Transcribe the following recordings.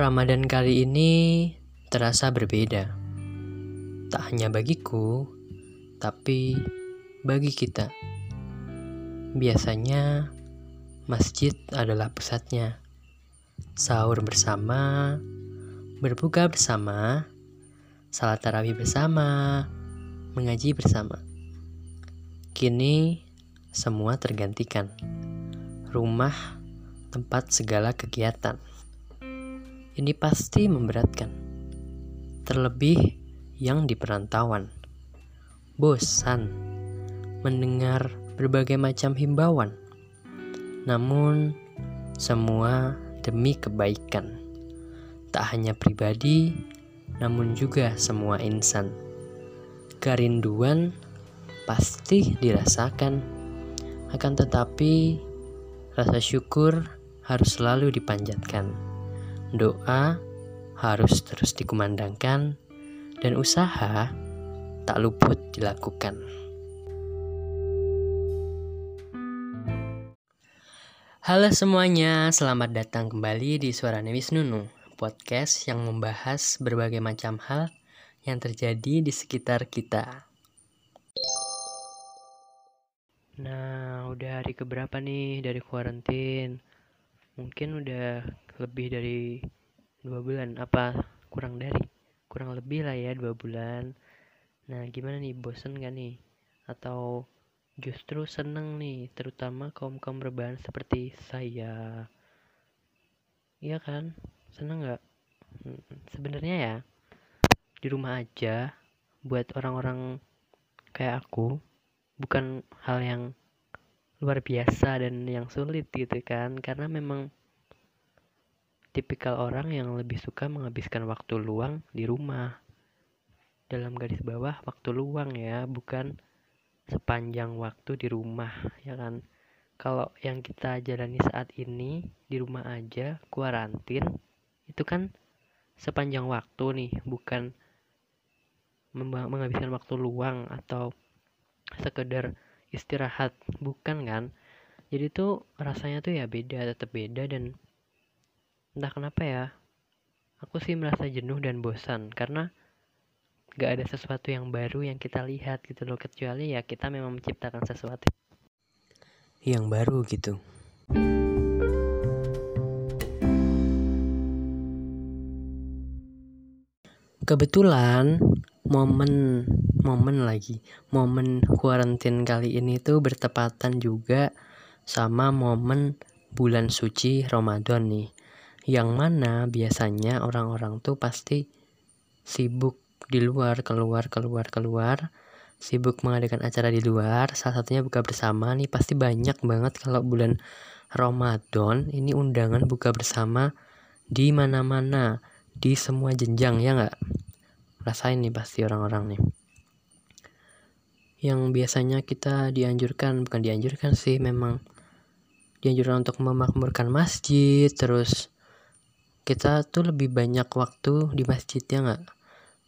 Ramadan kali ini terasa berbeda. Tak hanya bagiku, tapi bagi kita. Biasanya masjid adalah pusatnya. Sahur bersama, berbuka bersama, salat tarawih bersama, mengaji bersama. Kini semua tergantikan. Rumah tempat segala kegiatan ini pasti memberatkan. Terlebih yang di perantauan. Bosan mendengar berbagai macam himbauan. Namun, semua demi kebaikan. Tak hanya pribadi, namun juga semua insan. Kerinduan pasti dirasakan. Akan tetapi, rasa syukur harus selalu dipanjatkan doa harus terus dikumandangkan, dan usaha tak luput dilakukan. Halo semuanya, selamat datang kembali di Suara Nevis Nunu, podcast yang membahas berbagai macam hal yang terjadi di sekitar kita. Nah, udah hari keberapa nih dari kuarantin? Mungkin udah lebih dari dua bulan. Apa kurang dari? Kurang lebih lah ya dua bulan. Nah gimana nih? Bosen gak nih? Atau justru seneng nih terutama kaum kaum rebahan seperti saya? Iya kan? Seneng nggak? Sebenarnya ya di rumah aja buat orang-orang kayak aku bukan hal yang luar biasa dan yang sulit gitu kan? Karena memang tipikal orang yang lebih suka menghabiskan waktu luang di rumah. Dalam garis bawah waktu luang ya, bukan sepanjang waktu di rumah, ya kan? Kalau yang kita jalani saat ini di rumah aja, kuarantin, itu kan sepanjang waktu nih, bukan menghabiskan waktu luang atau sekedar istirahat, bukan kan? Jadi tuh rasanya tuh ya beda, tetap beda dan Entah kenapa ya, aku sih merasa jenuh dan bosan karena gak ada sesuatu yang baru yang kita lihat gitu loh. Kecuali ya kita memang menciptakan sesuatu. Yang baru gitu. Kebetulan momen momen lagi momen kuarantin kali ini tuh bertepatan juga sama momen bulan suci Ramadan nih yang mana biasanya orang-orang tuh pasti sibuk di luar, keluar, keluar, keluar, sibuk mengadakan acara di luar, salah satunya buka bersama nih pasti banyak banget kalau bulan Ramadan ini undangan buka bersama di mana-mana, di semua jenjang ya nggak? Rasain nih pasti orang-orang nih. Yang biasanya kita dianjurkan, bukan dianjurkan sih, memang dianjurkan untuk memakmurkan masjid, terus kita tuh lebih banyak waktu di masjid ya nggak?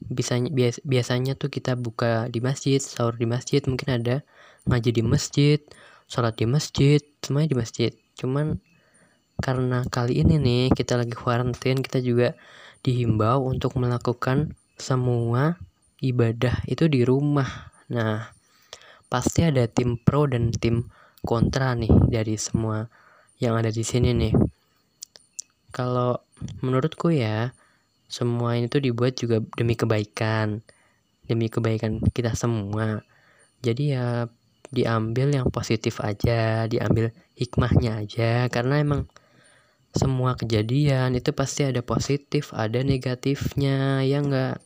Bisanya bias, biasanya tuh kita buka di masjid sahur di masjid mungkin ada ngaji di masjid sholat di masjid semuanya di masjid. Cuman karena kali ini nih kita lagi karantin kita juga dihimbau untuk melakukan semua ibadah itu di rumah. Nah pasti ada tim pro dan tim kontra nih dari semua yang ada di sini nih kalau menurutku ya semua ini tuh dibuat juga demi kebaikan. Demi kebaikan kita semua. Jadi ya diambil yang positif aja diambil hikmahnya aja. Karena emang semua kejadian itu pasti ada positif ada negatifnya. Ya enggak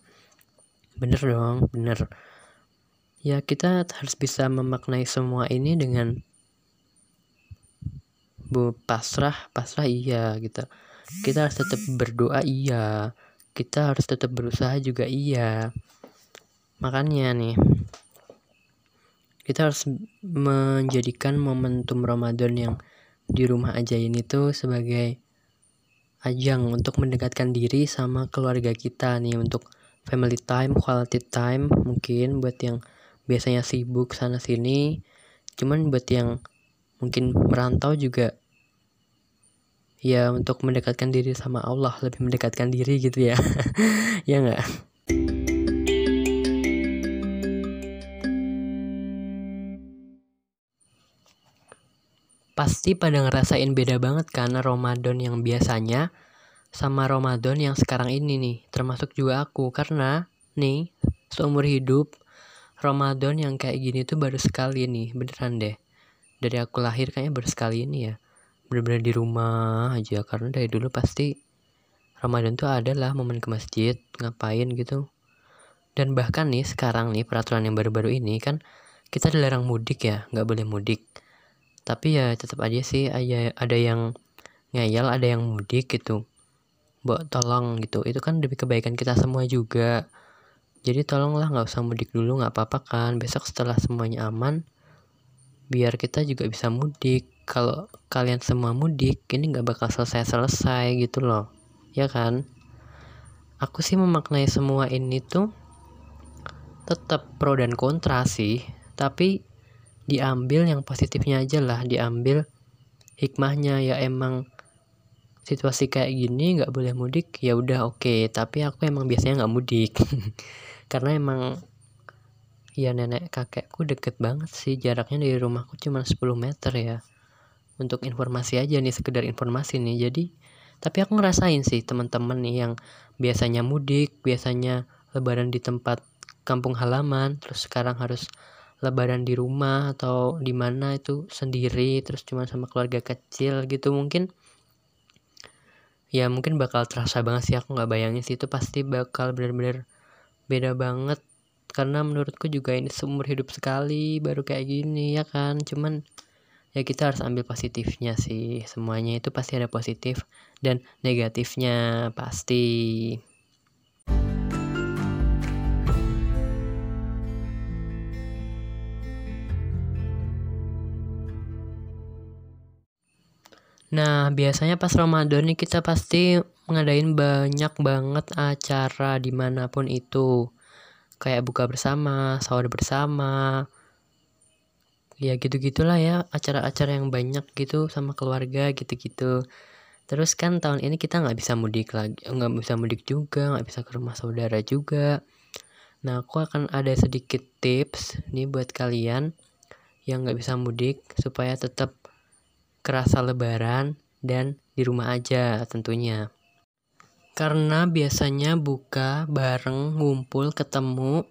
bener dong bener. Ya kita harus bisa memaknai semua ini dengan bu pasrah pasrah iya gitu kita harus tetap berdoa iya. Kita harus tetap berusaha juga iya. Makanya nih kita harus menjadikan momentum Ramadan yang di rumah aja ini tuh sebagai ajang untuk mendekatkan diri sama keluarga kita nih untuk family time, quality time mungkin buat yang biasanya sibuk sana sini cuman buat yang mungkin merantau juga ya untuk mendekatkan diri sama Allah lebih mendekatkan diri gitu ya. Ya nggak? Pasti pada ngerasain beda banget kan Ramadan yang biasanya sama Ramadan yang sekarang ini nih termasuk juga aku. Karena nih seumur hidup Ramadan yang kayak gini tuh baru sekali nih beneran deh. Dari aku lahir kayaknya baru sekali ini ya bener-bener di rumah aja. Karena dari dulu pasti Ramadan tuh adalah momen ke masjid ngapain gitu. Dan bahkan nih sekarang nih peraturan yang baru-baru ini kan kita dilarang mudik ya nggak boleh mudik. Tapi ya tetap aja sih ada ada yang ngeyel ada yang mudik gitu. Buat tolong gitu. Itu kan demi kebaikan kita semua juga. Jadi tolonglah nggak usah mudik dulu nggak apa-apa kan. Besok setelah semuanya aman biar kita juga bisa mudik kalau kalian semua mudik ini nggak bakal selesai-selesai gitu loh. Ya kan? Aku sih memaknai semua ini tuh tetap pro dan kontra sih. Tapi diambil yang positifnya aja lah diambil hikmahnya. Ya emang situasi kayak gini nggak boleh mudik ya udah oke. Okay. tapi aku emang biasanya nggak mudik. Karena emang ya nenek kakekku deket banget sih. Jaraknya dari rumahku cuma 10 meter ya untuk informasi aja nih sekedar informasi nih. Jadi tapi aku ngerasain sih teman-teman nih yang biasanya mudik biasanya lebaran di tempat kampung halaman terus sekarang harus lebaran di rumah atau di mana itu sendiri terus cuma sama keluarga kecil gitu mungkin. Ya mungkin bakal terasa banget sih aku nggak bayangin sih. Itu pasti bakal bener-bener beda banget. Karena menurutku juga ini seumur hidup sekali baru kayak gini ya kan? Cuman ya kita harus ambil positifnya sih semuanya itu pasti ada positif dan negatifnya pasti Nah, biasanya pas Ramadan nih kita pasti ngadain banyak banget acara di mana pun itu. Kayak buka bersama, sahur bersama, ya gitu-gitulah ya acara-acara yang banyak gitu sama keluarga gitu-gitu. Terus kan tahun ini kita nggak bisa mudik lagi, nggak bisa mudik juga, nggak bisa ke rumah saudara juga. Nah, aku akan ada sedikit tips nih buat kalian yang nggak bisa mudik supaya tetap kerasa lebaran dan di rumah aja tentunya. Karena biasanya buka bareng, ngumpul, ketemu,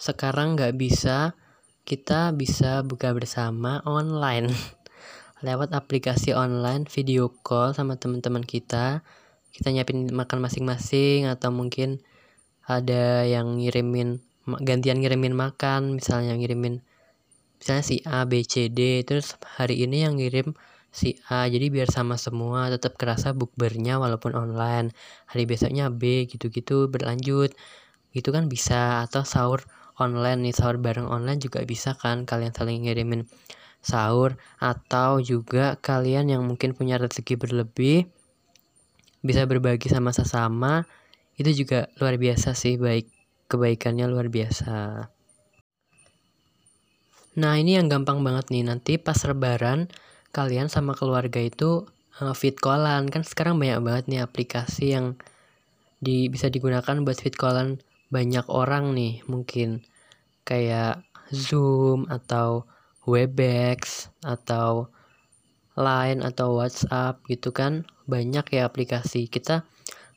sekarang nggak bisa, kita bisa buka bersama online. Lewat aplikasi online, video call sama teman-teman kita, kita nyiapin makan masing-masing atau mungkin ada yang ngirimin gantian ngirimin makan misalnya ngirimin misalnya si A B C D terus hari ini yang ngirim si A. Jadi biar sama semua tetap kerasa bukbernya walaupun online. Hari besoknya B gitu-gitu berlanjut. Gitu kan bisa atau sahur online nih sahur bareng online juga bisa kan kalian saling ngirimin sahur atau juga kalian yang mungkin punya rezeki berlebih bisa berbagi sama sesama itu juga luar biasa sih baik kebaikannya luar biasa. Nah ini yang gampang banget nih nanti pas lebaran kalian sama keluarga itu uh, fit callan. Kan sekarang banyak banget nih aplikasi yang di bisa digunakan buat fit callan banyak orang nih mungkin kayak Zoom atau Webex atau Line atau WhatsApp gitu kan. Banyak ya aplikasi. Kita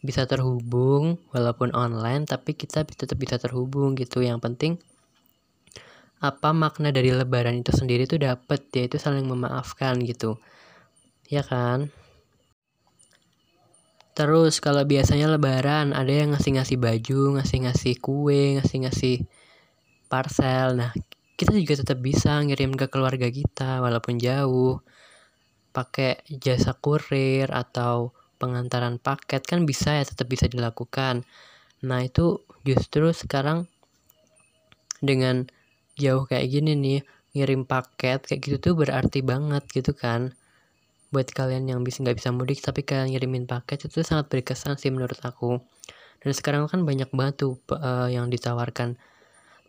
bisa terhubung walaupun online tapi kita tetap bisa terhubung gitu. Yang penting apa makna dari lebaran itu sendiri tuh dapet yaitu saling memaafkan gitu. Ya kan terus kalau biasanya lebaran ada yang ngasih-ngasih baju ngasih-ngasih kue ngasih-ngasih parcel. Nah kita juga tetap bisa ngirim ke keluarga kita walaupun jauh. Pakai jasa kurir atau pengantaran paket kan bisa ya tetap bisa dilakukan. Nah itu justru sekarang dengan jauh kayak gini nih ngirim paket kayak gitu tuh berarti banget gitu kan buat kalian yang bisa nggak bisa mudik tapi kalian ngirimin paket itu sangat berkesan sih menurut aku. Dan sekarang kan banyak banget tuh uh, yang ditawarkan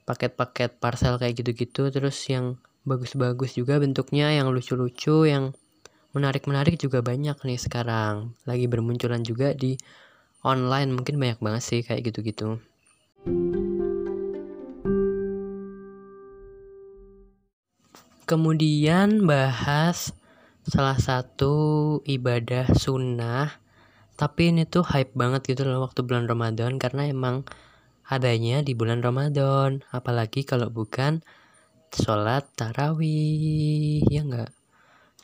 paket-paket parcel kayak gitu-gitu terus yang bagus-bagus juga bentuknya yang lucu-lucu yang menarik-menarik juga banyak nih sekarang. Lagi bermunculan juga di online mungkin banyak banget sih kayak gitu-gitu. Kemudian bahas salah satu ibadah sunnah tapi ini tuh hype banget gitu loh waktu bulan Ramadan karena emang adanya di bulan Ramadan. Apalagi kalau bukan sholat tarawih ya enggak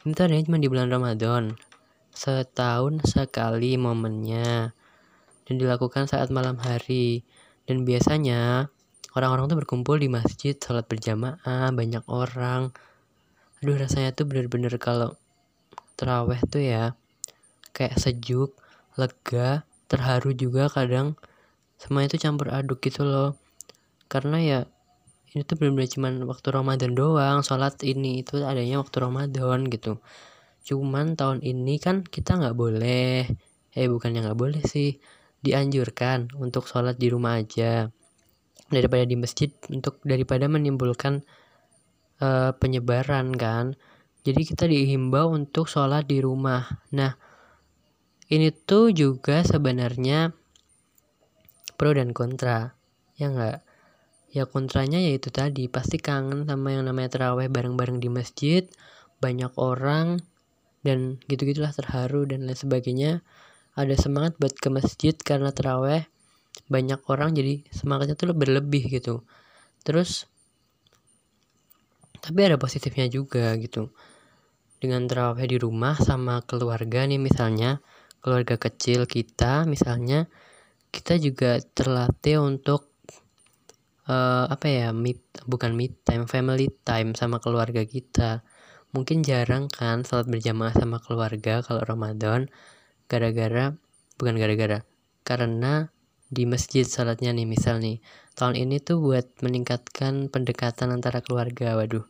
ini tuh adanya cuma di bulan Ramadan. Setahun sekali momennya dan dilakukan saat malam hari. Dan biasanya orang-orang tuh berkumpul di masjid sholat berjamaah banyak orang. Aduh rasanya tuh bener-bener kalau teraweh tuh ya kayak sejuk lega terharu juga kadang. Semua itu campur aduk gitu loh. Karena ya ini tuh benar-benar cuman waktu Ramadan doang sholat ini itu adanya waktu Ramadan gitu. Cuman tahun ini kan kita nggak boleh eh bukannya nggak boleh sih dianjurkan untuk sholat di rumah aja. Daripada di masjid untuk daripada menimbulkan uh, penyebaran kan jadi kita dihimbau untuk sholat di rumah. Nah ini tuh juga sebenarnya pro dan kontra ya enggak ya kontranya yaitu tadi pasti kangen sama yang namanya terawih bareng-bareng di masjid banyak orang dan gitu-gitulah terharu dan lain sebagainya. Ada semangat buat ke masjid karena terawih banyak orang jadi semangatnya tuh berlebih gitu. Terus tapi ada positifnya juga gitu dengan terawih di rumah sama keluarga nih misalnya keluarga kecil kita misalnya kita juga terlatih untuk uh, apa ya meet bukan meet time family time sama keluarga kita. Mungkin jarang kan salat berjamaah sama keluarga kalau Ramadan gara-gara bukan gara-gara karena di masjid salatnya nih misal nih tahun ini tuh buat meningkatkan pendekatan antara keluarga waduh.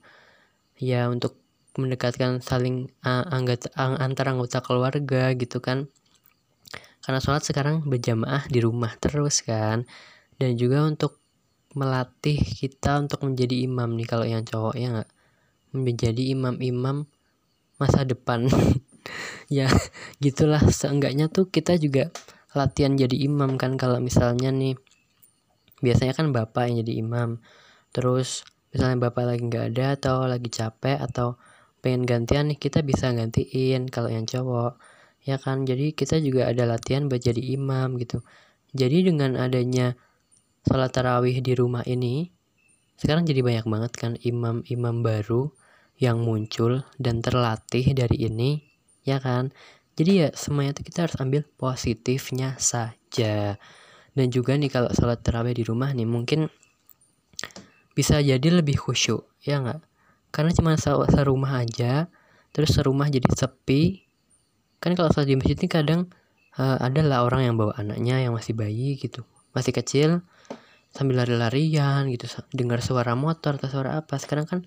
Ya untuk mendekatkan saling uh, anggota, antara anggota keluarga gitu kan. Karena sholat sekarang berjamaah di rumah terus kan. Dan juga untuk melatih kita untuk menjadi imam nih kalau yang cowok ya nggak? Menjadi imam-imam masa depan. Ya gitulah. Seenggaknya tuh kita juga latihan jadi imam kan. Kalau misalnya nih biasanya kan bapak yang jadi imam. Terus misalnya bapak lagi nggak ada atau lagi capek atau pengen gantian nih kita bisa gantiin kalau yang cowok ya kan? Jadi kita juga ada latihan buat jadi imam gitu. Jadi dengan adanya sholat tarawih di rumah ini sekarang jadi banyak banget kan imam-imam baru yang muncul dan terlatih dari ini ya kan? Jadi ya semuanya itu kita harus ambil positifnya saja. Dan juga nih kalau sholat tarawih di rumah nih mungkin bisa jadi lebih khusyuk ya nggak karena cuma serumah aja terus serumah jadi sepi. Kan kalau sholat di masjid ini kadang uh, ada lah orang yang bawa anaknya yang masih bayi gitu masih kecil sambil lari-larian gitu dengar suara motor atau suara apa. Sekarang kan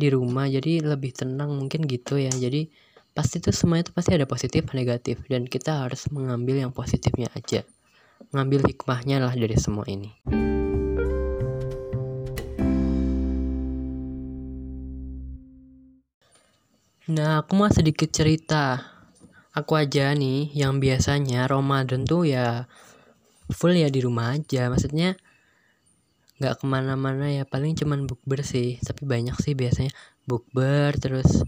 di rumah jadi lebih tenang mungkin gitu ya. Jadi pasti itu semua itu pasti ada positif negatif dan kita harus mengambil yang positifnya aja. Mengambil hikmahnya lah dari semua ini Nah, aku mau sedikit cerita. Aku aja nih yang biasanya Ramadan tuh ya full ya di rumah aja. Maksudnya nggak ke mana-mana ya. Paling cuman bukber sih. Tapi banyak sih biasanya bukber terus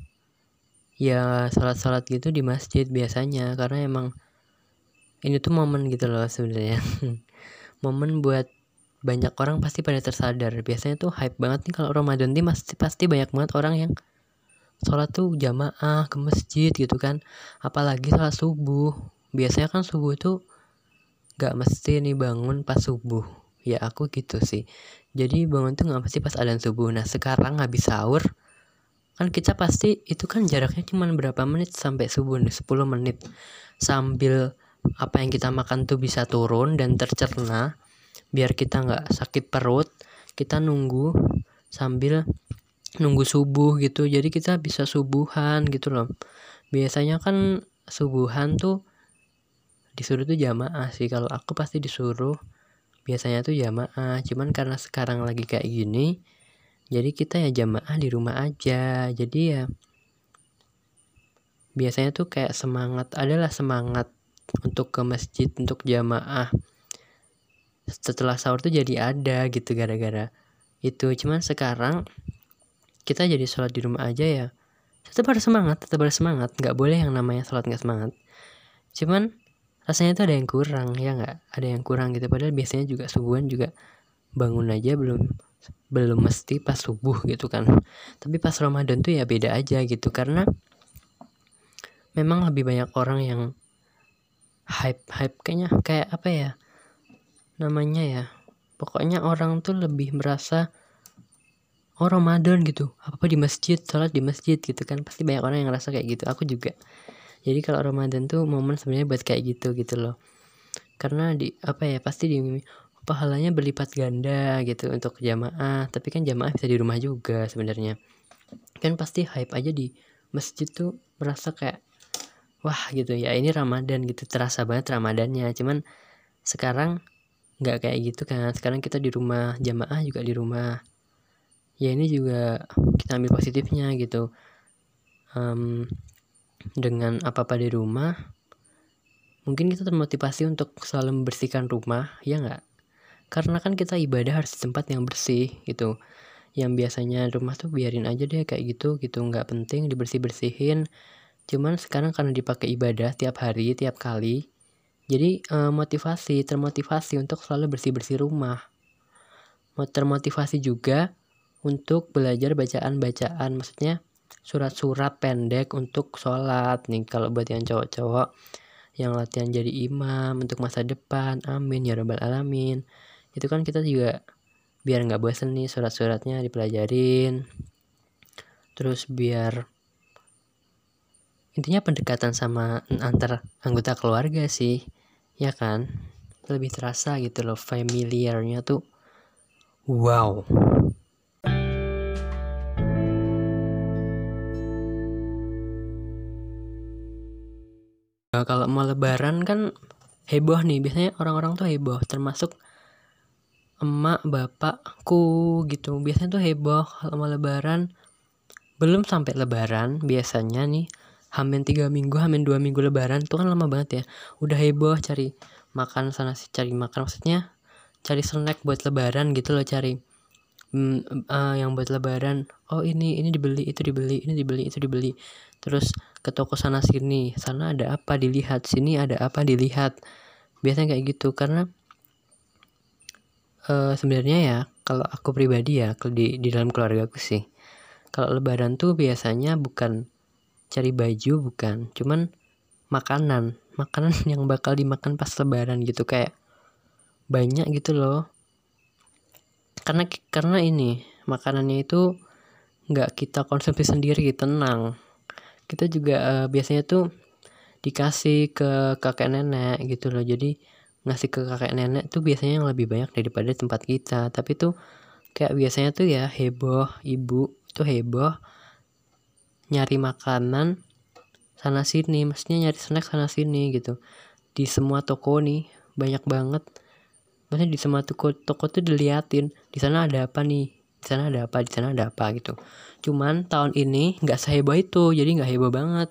ya salat-salat gitu di masjid biasanya. Karena emang ini tuh momen gitu loh sebenarnya. Momen buat banyak orang pasti pada tersadar. Biasanya tuh hype banget nih kalau Ramadan nih pasti pasti banyak banget orang yang sholat tuh jamaah ke masjid gitu kan. Apalagi sholat subuh. Biasanya kan subuh tuh gak mesti nih bangun pas subuh. Ya aku gitu sih. Jadi bangun tuh gak mesti pas adzan subuh. Nah sekarang habis sahur kan kita pasti itu kan jaraknya cuma berapa menit sampai subuh nih 10 menit. Sambil apa yang kita makan tuh bisa turun dan tercerna biar kita nggak sakit perut kita nunggu sambil nunggu subuh gitu. Jadi kita bisa subuhan gitu loh. Biasanya kan subuhan tuh disuruh tuh jamaah sih. Kalau aku pasti disuruh. Biasanya tuh jamaah. Cuman karena sekarang lagi kayak gini jadi kita ya jamaah di rumah aja. Jadi ya biasanya tuh kayak semangat adalah semangat untuk ke masjid untuk jamaah. Setelah sahur tuh jadi ada gitu gara-gara itu. Cuman sekarang kita jadi sholat di rumah aja ya tetap harus semangat tetap harus semangat. Nggak boleh yang namanya sholat nggak semangat. Cuman rasanya tuh ada yang kurang ya nggak? Ada yang kurang gitu. Padahal biasanya juga subuhan juga bangun aja belum belum mesti pas subuh gitu kan. Tapi pas Ramadan tuh ya beda aja gitu. Karena memang lebih banyak orang yang hype hype kayaknya kayak apa ya namanya ya. Pokoknya orang tuh lebih merasa oh Ramadan gitu. Apa apa di masjid sholat di masjid gitu kan. Pasti banyak orang yang ngerasa kayak gitu. Aku juga. Jadi kalau Ramadan tuh momen sebenarnya buat kayak gitu gitu loh. Karena di apa ya pasti di pahalanya berlipat ganda gitu untuk jamaah. Tapi kan jamaah bisa di rumah juga sebenarnya. Kan pasti hype aja di masjid tuh merasa kayak wah gitu. Ya ini Ramadan gitu. Terasa banget Ramadannya. Cuman sekarang nggak kayak gitu kan. Sekarang kita di rumah jamaah juga di rumah ya ini juga kita ambil positifnya gitu. Um, dengan apa-apa di rumah mungkin kita termotivasi untuk selalu membersihkan rumah ya nggak? Karena kan kita ibadah harus di tempat yang bersih gitu. Yang biasanya rumah tuh biarin aja deh kayak gitu gitu nggak penting dibersih bersihin cuman sekarang karena dipakai ibadah tiap hari tiap kali jadi eh, motivasi termotivasi untuk selalu bersih bersih rumah termotivasi juga untuk belajar bacaan-bacaan. Maksudnya surat-surat pendek untuk sholat. Nih kalau buat yang cowok-cowok yang latihan jadi imam untuk masa depan amin ya rabbal alamin. Itu kan kita juga biar nggak bosen nih surat-suratnya dipelajarin. Terus biar intinya pendekatan sama antar anggota keluarga sih ya kan? Lebih terasa gitu loh familiarnya tuh. Wow Nah, kalau mau lebaran kan heboh nih biasanya orang-orang tuh heboh termasuk emak bapakku gitu. Biasanya tuh heboh kalau mau lebaran. Belum sampai lebaran biasanya nih hamin tiga minggu hamin dua minggu lebaran tuh kan lama banget ya. Udah heboh cari makan sana sih cari makan maksudnya cari snack buat lebaran gitu loh cari mm, uh, yang buat lebaran. Oh ini ini dibeli itu dibeli ini dibeli itu dibeli terus ke toko sana sini sana ada apa dilihat sini ada apa dilihat. Biasanya kayak gitu karena uh, sebenarnya ya kalau aku pribadi ya di di dalam keluarga aku sih kalau lebaran tuh biasanya bukan cari baju bukan cuman makanan. Makanan yang bakal dimakan pas lebaran gitu kayak banyak gitu loh. Karena karena ini makanannya itu nggak kita konsumsi sendiri tenang kita juga uh, biasanya tuh dikasih ke kakek nenek gitu loh. Jadi ngasih ke kakek nenek tuh biasanya yang lebih banyak daripada tempat kita. Tapi tuh kayak biasanya tuh ya heboh ibu tuh heboh nyari makanan sana sini. Maksudnya nyari snack sana sini gitu. Di semua toko nih banyak banget. Maksudnya di semua toko toko tuh diliatin di sana ada apa nih di sana ada apa di sana ada apa gitu. Cuman tahun ini nggak seheboh itu jadi nggak heboh banget.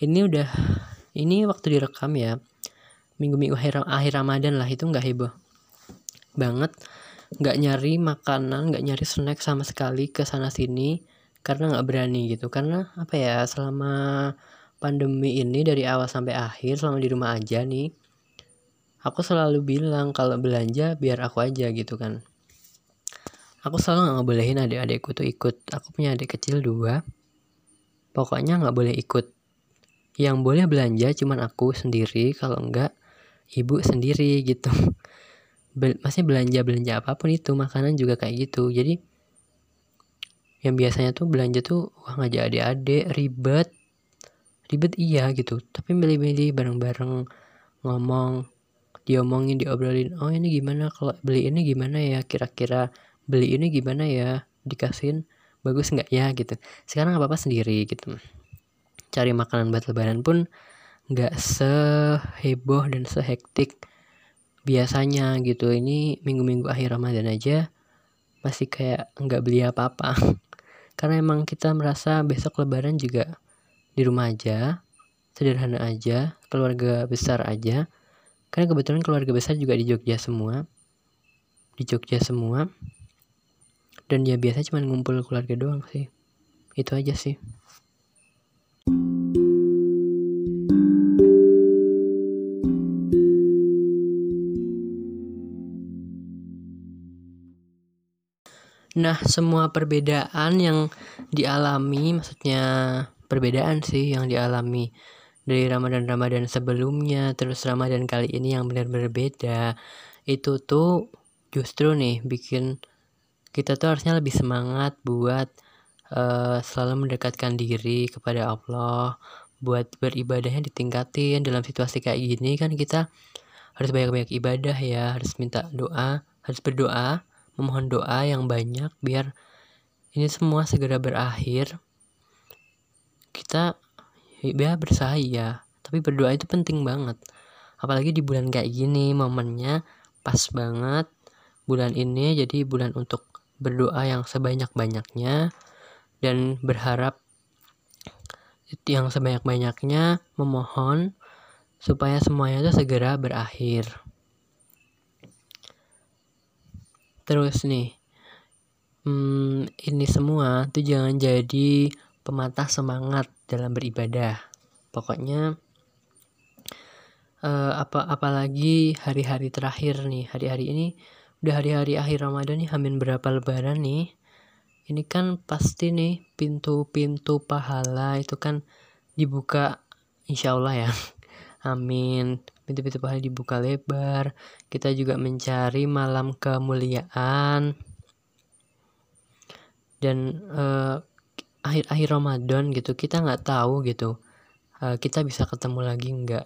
Ini udah ini waktu direkam ya minggu-minggu akhir, akhir Ramadan lah itu nggak heboh banget. Nggak nyari makanan nggak nyari snack sama sekali ke sana sini karena nggak berani gitu. Karena apa ya selama pandemi ini dari awal sampai akhir selama di rumah aja nih aku selalu bilang kalau belanja biar aku aja gitu kan aku selalu nggak ngebolehin adik-adikku tuh ikut. Aku punya adik kecil dua. Pokoknya nggak boleh ikut. Yang boleh belanja cuman aku sendiri. Kalau enggak ibu sendiri gitu. Bel masih belanja belanja apa pun itu makanan juga kayak gitu. Jadi yang biasanya tuh belanja tuh wah ngajak adik-adik ribet. Ribet iya gitu. Tapi milih-milih bareng-bareng ngomong diomongin diobrolin oh ini gimana? Kalau beli ini gimana ya? Kira-kira beli ini gimana ya dikasihin bagus nggak ya gitu. Sekarang apa apa sendiri gitu. Cari makanan buat lebaran pun nggak seheboh dan sehektik biasanya gitu. Ini minggu-minggu akhir ramadan aja masih kayak nggak beli apa-apa. Karena emang kita merasa besok lebaran juga di rumah aja sederhana aja keluarga besar aja. Karena kebetulan keluarga besar juga di Jogja semua di Jogja semua dan ya biasa cuma ngumpul keluarga doang sih. Itu aja sih. Nah, semua perbedaan yang dialami, maksudnya perbedaan sih yang dialami dari Ramadan-Ramadan sebelumnya, terus Ramadan kali ini yang benar-benar beda, itu tuh justru nih bikin kita tuh harusnya lebih semangat buat uh, selalu mendekatkan diri kepada Allah, buat beribadahnya ditingkatin dalam situasi kayak gini kan kita harus banyak-banyak ibadah ya, harus minta doa, harus berdoa memohon doa yang banyak biar ini semua segera berakhir. Kita ya bersaya, tapi berdoa itu penting banget. Apalagi di bulan kayak gini, momennya pas banget. Bulan ini jadi bulan untuk berdoa yang sebanyak-banyaknya dan berharap yang sebanyak-banyaknya memohon supaya semuanya itu segera berakhir. Terus nih, hmm, ini semua tuh jangan jadi pematah semangat dalam beribadah. Pokoknya uh, apa apalagi hari-hari terakhir nih, hari-hari ini udah hari-hari akhir Ramadan nih, hamin berapa lebaran nih. Ini kan pasti nih pintu-pintu pahala itu kan dibuka insya Allah ya. Amin pintu-pintu pahala dibuka lebar kita juga mencari malam kemuliaan dan uh, akhir-akhir Ramadan gitu kita nggak tahu gitu uh, kita bisa ketemu lagi nggak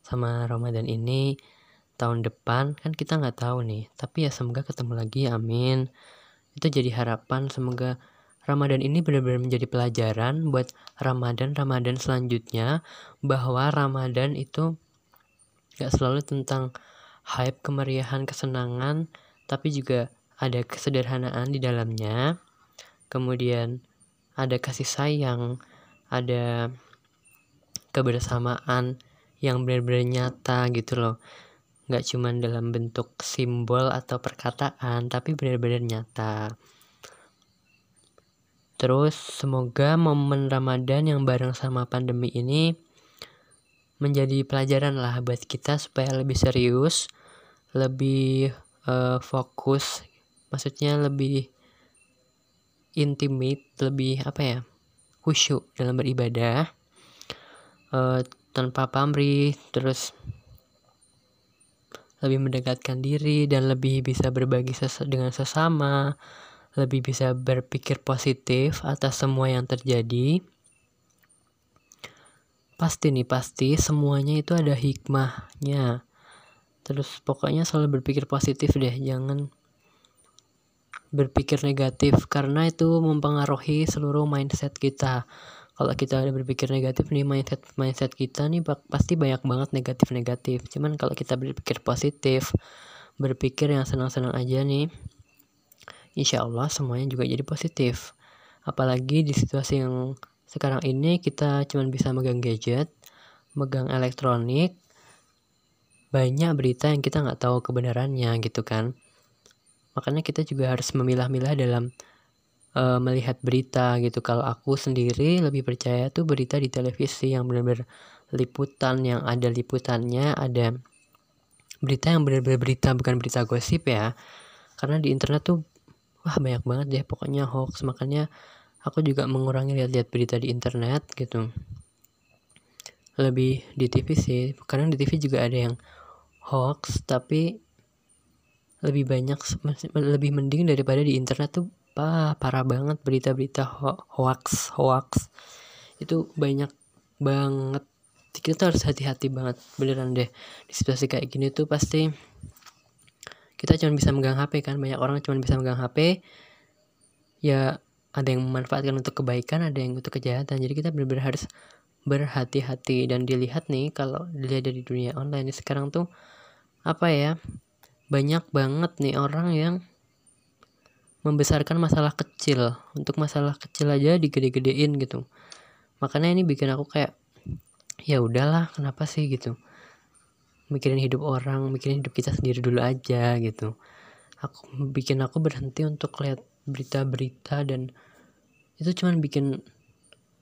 sama Ramadan ini tahun depan kan kita nggak tahu nih. Tapi ya semoga ketemu lagi amin. Itu jadi harapan semoga Ramadan ini benar-benar menjadi pelajaran buat Ramadan-Ramadan selanjutnya bahwa Ramadan itu gak selalu tentang hype kemeriahan kesenangan tapi juga ada kesederhanaan di dalamnya. Kemudian ada kasih sayang ada kebersamaan yang benar-benar nyata gitu loh nggak cuma dalam bentuk simbol atau perkataan tapi benar-benar nyata. Terus semoga momen Ramadan yang bareng sama pandemi ini menjadi pelajaran lah buat kita supaya lebih serius, lebih uh, fokus, maksudnya lebih intimate, lebih apa ya, khusyuk dalam beribadah, uh, tanpa pamrih, terus lebih mendekatkan diri dan lebih bisa berbagi ses dengan sesama, lebih bisa berpikir positif atas semua yang terjadi. Pasti nih pasti semuanya itu ada hikmahnya. Terus pokoknya selalu berpikir positif deh jangan berpikir negatif karena itu mempengaruhi seluruh mindset kita kalau kita ada berpikir negatif nih mindset mindset kita nih pasti banyak banget negatif negatif cuman kalau kita berpikir positif berpikir yang senang-senang aja nih insya Allah semuanya juga jadi positif apalagi di situasi yang sekarang ini kita cuma bisa megang gadget, megang elektronik, banyak berita yang kita nggak tahu kebenarannya gitu kan. Makanya kita juga harus memilah-milah dalam uh, melihat berita gitu. Kalau aku sendiri lebih percaya tuh berita di televisi yang benar-benar liputan yang ada liputannya, ada berita yang benar-benar berita bukan berita gosip ya. Karena di internet tuh wah banyak banget deh pokoknya hoax makanya aku juga mengurangi lihat-lihat berita di internet gitu lebih di TV sih kadang di TV juga ada yang hoax tapi lebih banyak lebih mending daripada di internet tuh pa, parah banget berita-berita ho hoax hoax. Itu banyak banget. Kita harus hati-hati banget beneran deh. Di situasi kayak gini tuh pasti kita cuma bisa megang HP kan. Banyak orang cuma bisa megang HP ya ada yang memanfaatkan untuk kebaikan ada yang untuk kejahatan. Jadi kita benar-benar harus berhati-hati. Dan dilihat nih kalau dilihat dari dunia online sekarang tuh apa ya banyak banget nih orang yang membesarkan masalah kecil. Untuk masalah kecil aja digede-gedein gitu. Makanya ini bikin aku kayak ya udahlah kenapa sih? gitu. Mikirin hidup orang mikirin hidup kita sendiri dulu aja gitu. Aku bikin aku berhenti untuk lihat berita-berita dan itu cuman bikin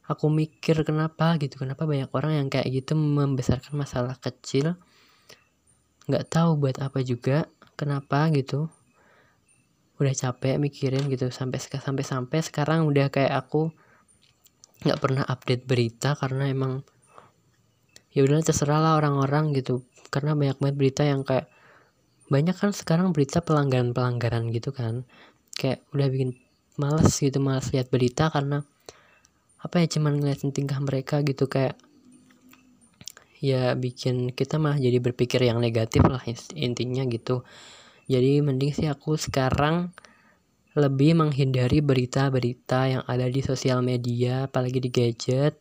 aku mikir kenapa gitu kenapa banyak orang yang kayak gitu membesarkan masalah kecil. Nggak tahu buat apa juga kenapa gitu udah capek mikirin gitu sampai sampai sampai sekarang udah kayak aku nggak pernah update berita karena emang ya udah terserah lah orang-orang gitu. Karena banyak banget berita yang kayak banyak kan sekarang berita pelanggaran-pelanggaran gitu kan. Kayak udah bikin males gitu males lihat berita karena apa ya cuman ngeliatin tingkah mereka gitu. Kayak ya bikin kita mah jadi berpikir yang negatif lah intinya gitu jadi mending sih aku sekarang lebih menghindari berita-berita yang ada di sosial media, apalagi di gadget.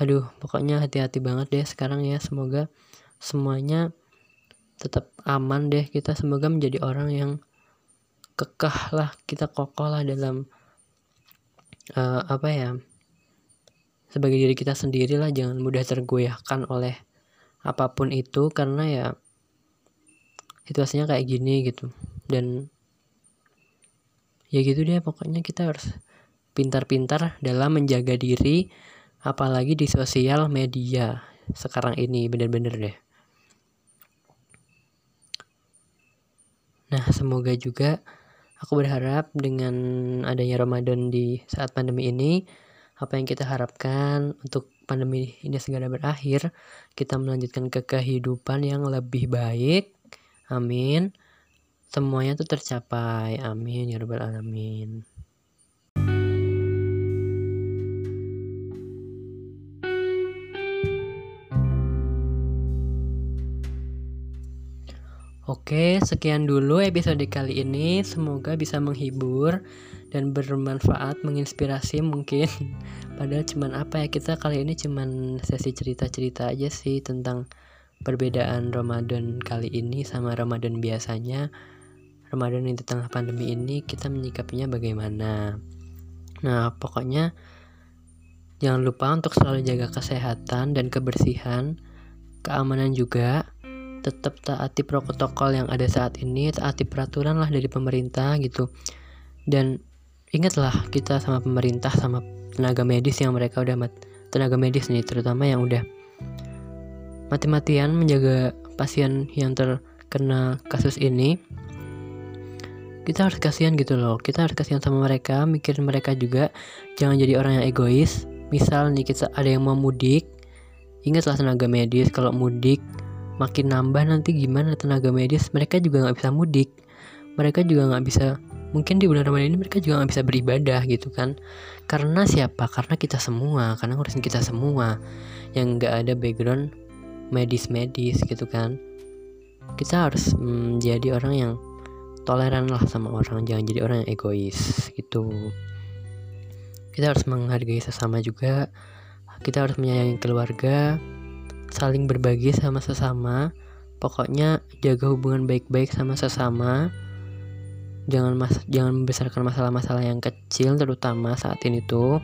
Aduh, pokoknya hati-hati banget deh sekarang ya. Semoga semuanya tetap aman deh. Kita semoga menjadi orang yang kekeh lah, kita kokoh lah dalam uh, apa ya? Sebagai diri kita sendiri lah, jangan mudah tergoyahkan oleh apa pun itu karena ya situasinya kayak gini gitu. Dan ya gitu deh pokoknya kita harus pintar-pintar dalam menjaga diri apalagi di sosial media sekarang ini bener-bener deh nah semoga juga aku berharap dengan adanya Ramadan di saat pandemi ini apa yang kita harapkan untuk pandemi ini segera berakhir kita melanjutkan ke kehidupan yang lebih baik amin semuanya tuh tercapai amin ya rabbal alamin Oke, sekian dulu episode kali ini. Semoga bisa menghibur dan bermanfaat, menginspirasi mungkin. Padahal cuman apa ya kita kali ini cuman sesi cerita-cerita aja sih tentang perbedaan Ramadan kali ini sama Ramadan biasanya. Ramadan di tengah pandemi ini kita menyikapinya bagaimana. Nah, pokoknya jangan lupa untuk selalu jaga kesehatan dan kebersihan, keamanan juga. Tetap taati protokol yang ada saat ini, taati peraturan lah dari pemerintah gitu. Dan ingatlah kita sama pemerintah sama tenaga medis yang mereka udah tenaga medis nih terutama yang udah mati-matian menjaga pasien yang terkena kasus ini. Kita harus kasihan gitu loh. Kita harus kasihan sama mereka mikirin mereka juga. Jangan jadi orang yang egois. Misal nih kita ada yang mau mudik. Ingatlah tenaga medis kalau mudik makin nambah nanti gimana tenaga medis? Mereka juga nggak bisa mudik. Mereka juga nggak bisa mungkin di bulan Ramadan ini mereka juga nggak bisa beribadah gitu kan. Karena siapa? Karena kita semua karena ngurusin kita semua. Yang nggak ada background medis-medis gitu kan. Kita harus menjadi orang yang toleran lah sama orang jangan jadi orang yang egois gitu. Kita harus menghargai sesama juga. Kita harus menyayangi keluarga saling berbagi sama sesama. Pokoknya jaga hubungan baik-baik sama sesama. Jangan mas jangan membesarkan masalah-masalah yang kecil terutama saat ini tuh.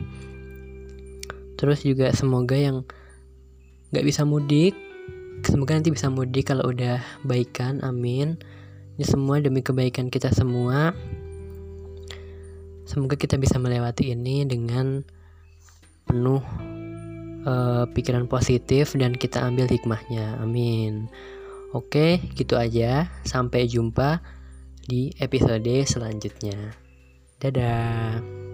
Terus juga semoga yang nggak bisa mudik semoga nanti bisa mudik kalau udah baikan amin ini semua demi kebaikan kita semua. Semoga kita bisa melewati ini dengan penuh uh, pikiran positif dan kita ambil hikmahnya. Amin. Oke, gitu aja. Sampai jumpa di episode selanjutnya. Dadah.